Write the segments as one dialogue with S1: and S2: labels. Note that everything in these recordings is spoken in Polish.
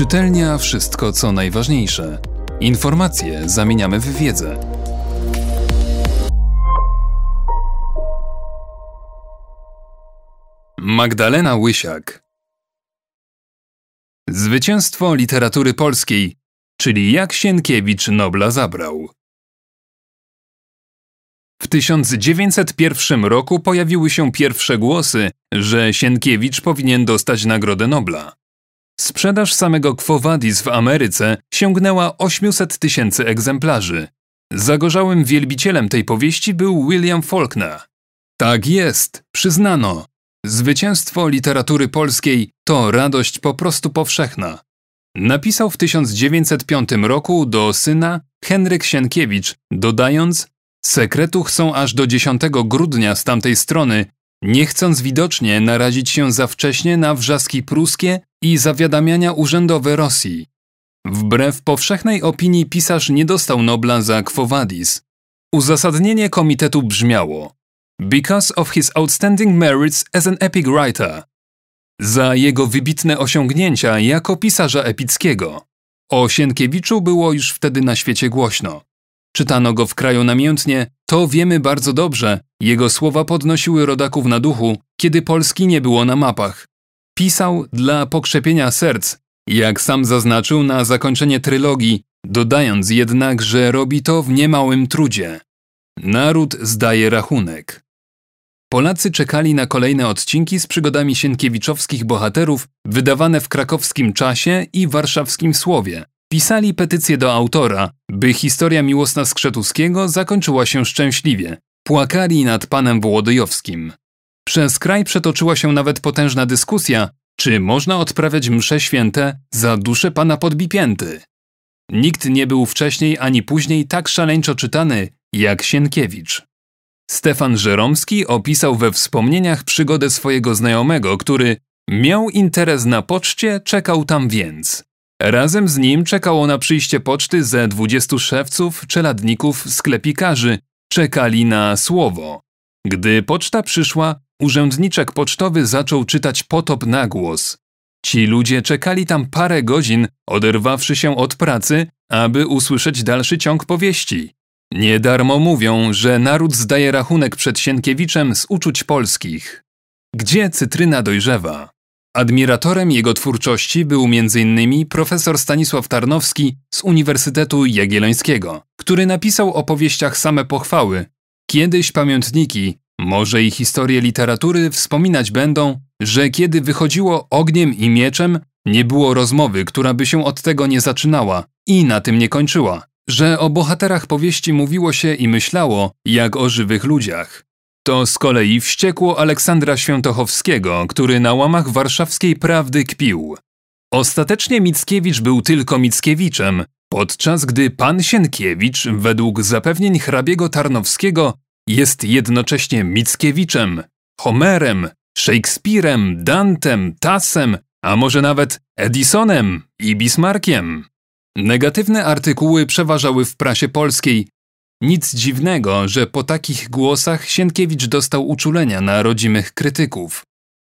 S1: Czytelnia wszystko co najważniejsze. Informacje zamieniamy w wiedzę. Magdalena Łysiak Zwycięstwo literatury polskiej, czyli jak Sienkiewicz Nobla zabrał. W 1901 roku pojawiły się pierwsze głosy, że Sienkiewicz powinien dostać Nagrodę Nobla. Sprzedaż samego Quo Vadis w Ameryce sięgnęła 800 tysięcy egzemplarzy. Zagorzałym wielbicielem tej powieści był William Faulkner. Tak jest, przyznano. Zwycięstwo literatury polskiej to radość po prostu powszechna. Napisał w 1905 roku do syna Henryk Sienkiewicz, dodając Sekretuch są aż do 10 grudnia z tamtej strony, nie chcąc widocznie narazić się za wcześnie na wrzaski pruskie i zawiadamiania urzędowe Rosji. Wbrew powszechnej opinii pisarz nie dostał Nobla za Quo Vadis. Uzasadnienie komitetu brzmiało Because of his outstanding merits as an epic writer. Za jego wybitne osiągnięcia jako pisarza epickiego. O Sienkiewiczu było już wtedy na świecie głośno. Czytano go w kraju namiętnie, to wiemy bardzo dobrze. Jego słowa podnosiły rodaków na duchu, kiedy Polski nie było na mapach. Pisał dla pokrzepienia serc, jak sam zaznaczył na zakończenie trylogii, dodając jednak, że robi to w niemałym trudzie. Naród zdaje rachunek. Polacy czekali na kolejne odcinki z przygodami sienkiewiczowskich bohaterów wydawane w krakowskim czasie i warszawskim słowie. Pisali petycję do autora, by historia miłosna Skrzetuskiego zakończyła się szczęśliwie. Płakali nad panem Wołodyjowskim. Przez kraj przetoczyła się nawet potężna dyskusja, czy można odprawiać msze święte za duszę pana podbipięty. Nikt nie był wcześniej ani później tak szaleńczo czytany jak Sienkiewicz. Stefan Żeromski opisał we wspomnieniach przygodę swojego znajomego, który miał interes na poczcie, czekał tam więc. Razem z nim czekało na przyjście poczty ze dwudziestu szewców, czeladników, sklepikarzy. Czekali na słowo. Gdy poczta przyszła, urzędniczek pocztowy zaczął czytać potop na głos. Ci ludzie czekali tam parę godzin, oderwawszy się od pracy, aby usłyszeć dalszy ciąg powieści. Nie darmo mówią, że naród zdaje rachunek przed Sienkiewiczem z uczuć polskich. Gdzie cytryna dojrzewa? Admiratorem jego twórczości był m.in. profesor Stanisław Tarnowski z Uniwersytetu Jagiellońskiego, który napisał o powieściach same pochwały. Kiedyś pamiętniki, może i historie literatury wspominać będą, że kiedy wychodziło ogniem i mieczem, nie było rozmowy, która by się od tego nie zaczynała i na tym nie kończyła, że o bohaterach powieści mówiło się i myślało jak o żywych ludziach. To z kolei wściekło Aleksandra Świętochowskiego, który na łamach warszawskiej prawdy kpił. Ostatecznie Mickiewicz był tylko Mickiewiczem, podczas gdy pan Sienkiewicz, według zapewnień hrabiego Tarnowskiego, jest jednocześnie Mickiewiczem, Homerem, Shakespearem, Dantem, Tassem, a może nawet Edisonem i Bismarckiem. Negatywne artykuły przeważały w prasie polskiej, nic dziwnego, że po takich głosach Sienkiewicz dostał uczulenia na rodzimych krytyków.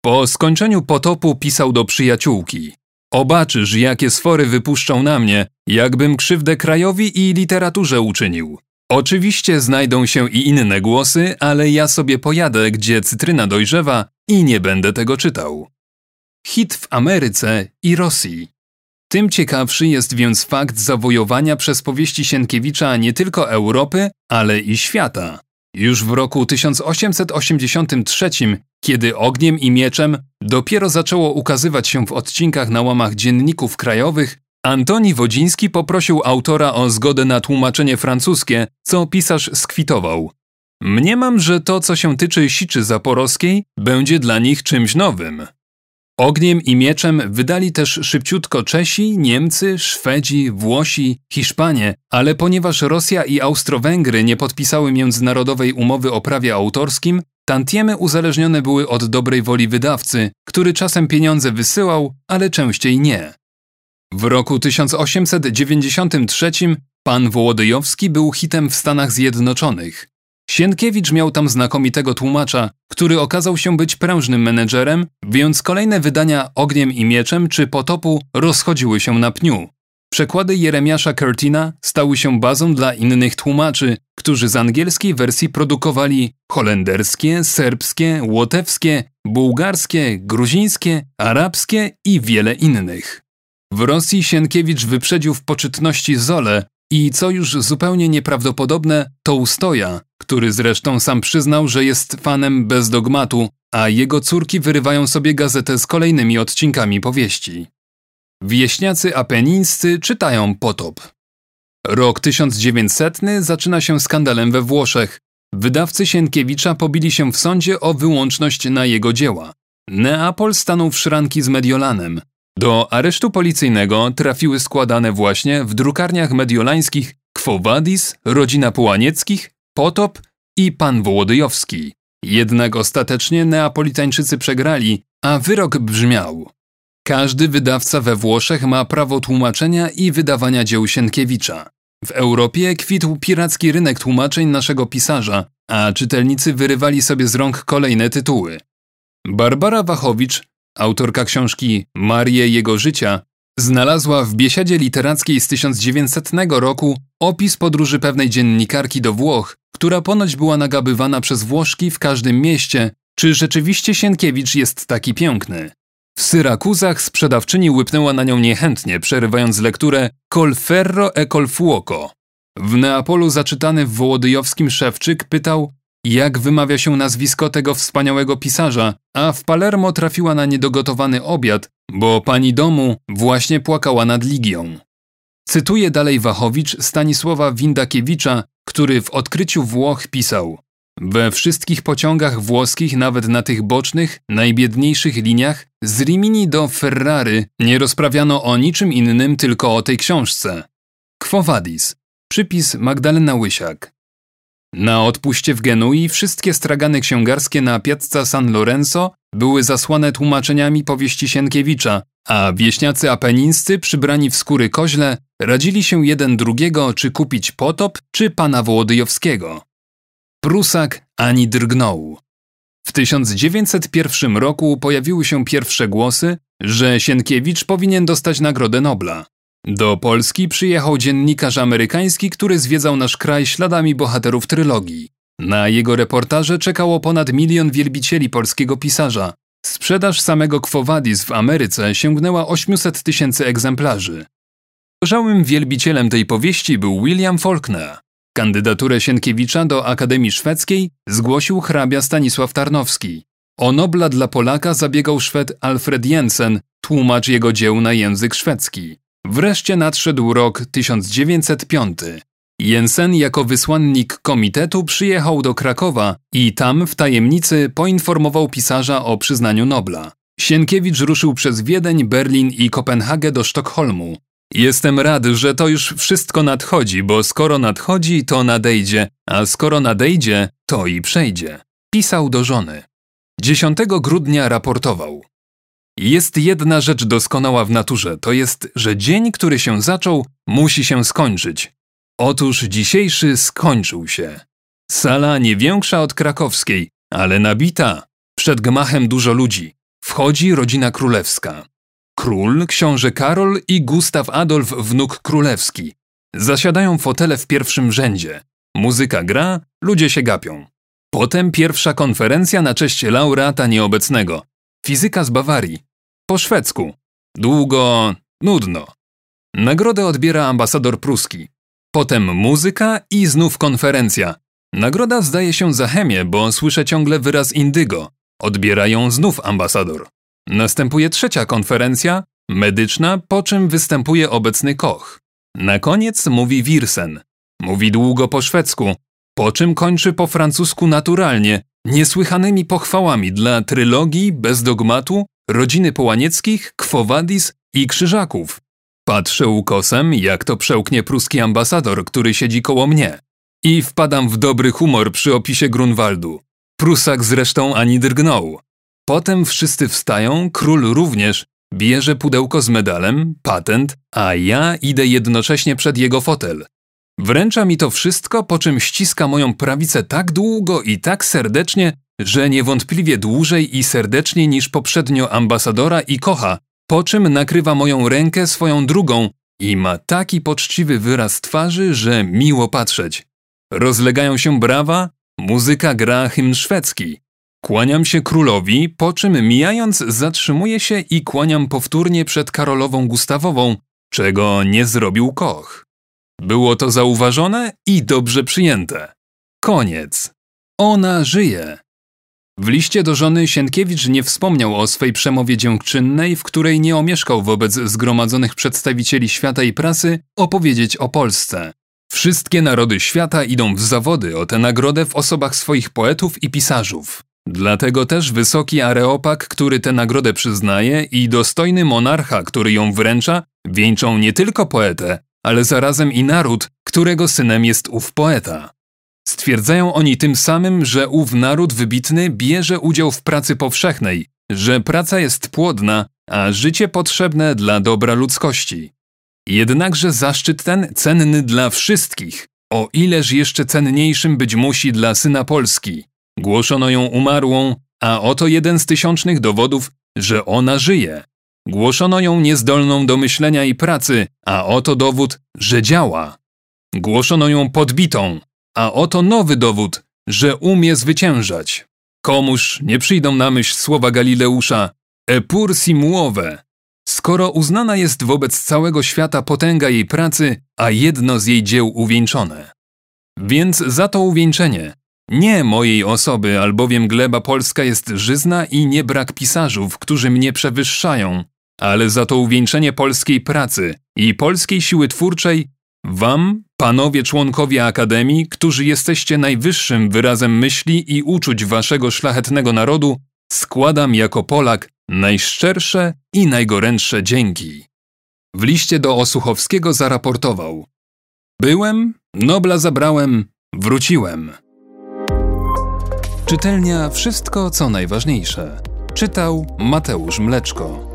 S1: Po skończeniu potopu pisał do przyjaciółki. Obaczysz, jakie sfory wypuszczą na mnie, jakbym krzywdę krajowi i literaturze uczynił. Oczywiście znajdą się i inne głosy, ale ja sobie pojadę, gdzie cytryna dojrzewa i nie będę tego czytał. Hit w Ameryce i Rosji. Tym ciekawszy jest więc fakt zawojowania przez powieści Sienkiewicza nie tylko Europy, ale i świata. Już w roku 1883, kiedy ogniem i mieczem dopiero zaczęło ukazywać się w odcinkach na łamach dzienników krajowych, Antoni Wodziński poprosił autora o zgodę na tłumaczenie francuskie, co pisarz skwitował. Mniemam, że to, co się tyczy siczy zaporowskiej, będzie dla nich czymś nowym. Ogniem i mieczem wydali też szybciutko Czesi, Niemcy, Szwedzi, Włosi, Hiszpanie, ale ponieważ Rosja i Austro-Węgry nie podpisały międzynarodowej umowy o prawie autorskim, tantiemy uzależnione były od dobrej woli wydawcy, który czasem pieniądze wysyłał, ale częściej nie. W roku 1893 pan Wołodyjowski był hitem w Stanach Zjednoczonych. Sienkiewicz miał tam znakomitego tłumacza, który okazał się być prężnym menedżerem, więc kolejne wydania Ogniem i Mieczem czy Potopu rozchodziły się na pniu. Przekłady Jeremiasza Curtina stały się bazą dla innych tłumaczy, którzy z angielskiej wersji produkowali holenderskie, serbskie, łotewskie, bułgarskie, gruzińskie, arabskie i wiele innych. W Rosji Sienkiewicz wyprzedził w poczytności Zole i co już zupełnie nieprawdopodobne, Tołstoja, który zresztą sam przyznał, że jest fanem bez dogmatu, a jego córki wyrywają sobie gazetę z kolejnymi odcinkami powieści. Wieśniacy apenińscy czytają potop. Rok 1900 zaczyna się skandalem we Włoszech. Wydawcy Sienkiewicza pobili się w sądzie o wyłączność na jego dzieła. Neapol stanął w szranki z Mediolanem. Do aresztu policyjnego trafiły składane właśnie w drukarniach mediolańskich Quo Vadis, Rodzina Połanieckich, Potop i Pan Wołodyjowski. Jednak ostatecznie Neapolitańczycy przegrali, a wyrok brzmiał każdy wydawca we Włoszech ma prawo tłumaczenia i wydawania dzieł Sienkiewicza. W Europie kwitł piracki rynek tłumaczeń naszego pisarza, a czytelnicy wyrywali sobie z rąk kolejne tytuły. Barbara Wachowicz, autorka książki Marie jego życia, znalazła w biesiadzie literackiej z 1900 roku opis podróży pewnej dziennikarki do Włoch, która ponoć była nagabywana przez Włoszki w każdym mieście, czy rzeczywiście Sienkiewicz jest taki piękny. W Syrakuzach sprzedawczyni łypnęła na nią niechętnie, przerywając lekturę Col ferro e col fuoco. W Neapolu zaczytany w Wołodyjowskim Szewczyk pytał, jak wymawia się nazwisko tego wspaniałego pisarza, a w Palermo trafiła na niedogotowany obiad, bo pani domu właśnie płakała nad Ligią. Cytuje dalej Wachowicz Stanisława Windakiewicza, który w odkryciu Włoch pisał we wszystkich pociągach włoskich, nawet na tych bocznych, najbiedniejszych liniach, z Rimini do Ferrary nie rozprawiano o niczym innym, tylko o tej książce. Quo Vadis. Przypis Magdalena Łysiak. Na odpuście w Genui wszystkie stragany księgarskie na Piazza San Lorenzo były zasłane tłumaczeniami powieści Sienkiewicza, a wieśniacy apenińscy przybrani w skóry koźle radzili się jeden drugiego, czy kupić potop, czy pana Wołodyjowskiego. Prusak ani drgnął. W 1901 roku pojawiły się pierwsze głosy, że Sienkiewicz powinien dostać Nagrodę Nobla. Do Polski przyjechał dziennikarz amerykański, który zwiedzał nasz kraj śladami bohaterów trylogii. Na jego reportaże czekało ponad milion wielbicieli polskiego pisarza. Sprzedaż samego Quo Vadis w Ameryce sięgnęła 800 tysięcy egzemplarzy. Gorzałym wielbicielem tej powieści był William Faulkner. Kandydaturę Sienkiewicza do Akademii Szwedzkiej zgłosił hrabia Stanisław Tarnowski. O Nobla dla Polaka zabiegał Szwed Alfred Jensen, tłumacz jego dzieł na język szwedzki. Wreszcie nadszedł rok 1905. Jensen jako wysłannik komitetu przyjechał do Krakowa i tam w tajemnicy poinformował pisarza o przyznaniu Nobla. Sienkiewicz ruszył przez Wiedeń, Berlin i Kopenhagę do Sztokholmu. Jestem rad, że to już wszystko nadchodzi, bo skoro nadchodzi, to nadejdzie, a skoro nadejdzie, to i przejdzie. Pisał do żony. 10 grudnia raportował. Jest jedna rzecz doskonała w naturze, to jest, że dzień, który się zaczął, musi się skończyć. Otóż dzisiejszy skończył się. Sala nie większa od krakowskiej, ale nabita. Przed gmachem dużo ludzi. Wchodzi rodzina królewska. Król, książę Karol i Gustaw Adolf, wnuk królewski. Zasiadają fotele w pierwszym rzędzie. Muzyka gra, ludzie się gapią. Potem pierwsza konferencja na cześć laureata nieobecnego. Fizyka z Bawarii. Po szwedzku. Długo, nudno. Nagrodę odbiera ambasador pruski. Potem muzyka i znów konferencja. Nagroda zdaje się za chemię, bo słyszę ciągle wyraz indygo. Odbiera ją znów ambasador. Następuje trzecia konferencja, medyczna, po czym występuje obecny Koch. Na koniec mówi Wirsen. Mówi długo po szwedzku, po czym kończy po francusku naturalnie, niesłychanymi pochwałami dla trylogii, bez dogmatu, rodziny Połanieckich, Kwowadis i Krzyżaków. Patrzę ukosem, jak to przełknie pruski ambasador, który siedzi koło mnie. I wpadam w dobry humor przy opisie Grunwaldu. Prusak zresztą ani drgnął. Potem wszyscy wstają, król również, bierze pudełko z medalem, patent, a ja idę jednocześnie przed jego fotel. Wręcza mi to wszystko, po czym ściska moją prawicę tak długo i tak serdecznie, że niewątpliwie dłużej i serdeczniej niż poprzednio ambasadora i kocha, po czym nakrywa moją rękę swoją drugą i ma taki poczciwy wyraz twarzy, że miło patrzeć. Rozlegają się brawa, muzyka gra hymn szwedzki. Kłaniam się królowi, po czym mijając zatrzymuję się i kłaniam powtórnie przed Karolową Gustawową, czego nie zrobił Koch. Było to zauważone i dobrze przyjęte. Koniec. Ona żyje. W liście do żony Sienkiewicz nie wspomniał o swej przemowie dziękczynnej, w której nie omieszkał wobec zgromadzonych przedstawicieli świata i prasy opowiedzieć o Polsce. Wszystkie narody świata idą w zawody o tę nagrodę w osobach swoich poetów i pisarzów. Dlatego też wysoki areopag, który tę nagrodę przyznaje i dostojny monarcha, który ją wręcza, wieńczą nie tylko poetę, ale zarazem i naród, którego synem jest ów poeta. Stwierdzają oni tym samym, że ów naród wybitny bierze udział w pracy powszechnej, że praca jest płodna, a życie potrzebne dla dobra ludzkości. Jednakże zaszczyt ten cenny dla wszystkich, o ileż jeszcze cenniejszym być musi dla syna Polski. Głoszono ją umarłą, a oto jeden z tysiącznych dowodów, że ona żyje. Głoszono ją niezdolną do myślenia i pracy, a oto dowód, że działa. Głoszono ją podbitą, a oto nowy dowód, że umie zwyciężać. Komuż nie przyjdą na myśl słowa Galileusza Epur simuowe, skoro uznana jest wobec całego świata potęga jej pracy, a jedno z jej dzieł uwieńczone. Więc za to uwieńczenie, nie mojej osoby, albowiem gleba polska jest żyzna i nie brak pisarzów, którzy mnie przewyższają, ale za to uwieńczenie polskiej pracy i polskiej siły twórczej Wam, panowie członkowie Akademii, którzy jesteście najwyższym wyrazem myśli i uczuć waszego szlachetnego narodu, składam jako Polak najszczersze i najgorętsze dzięki. W liście do Osuchowskiego zaraportował: Byłem, Nobla zabrałem, wróciłem. Czytelnia Wszystko co najważniejsze. Czytał Mateusz Mleczko.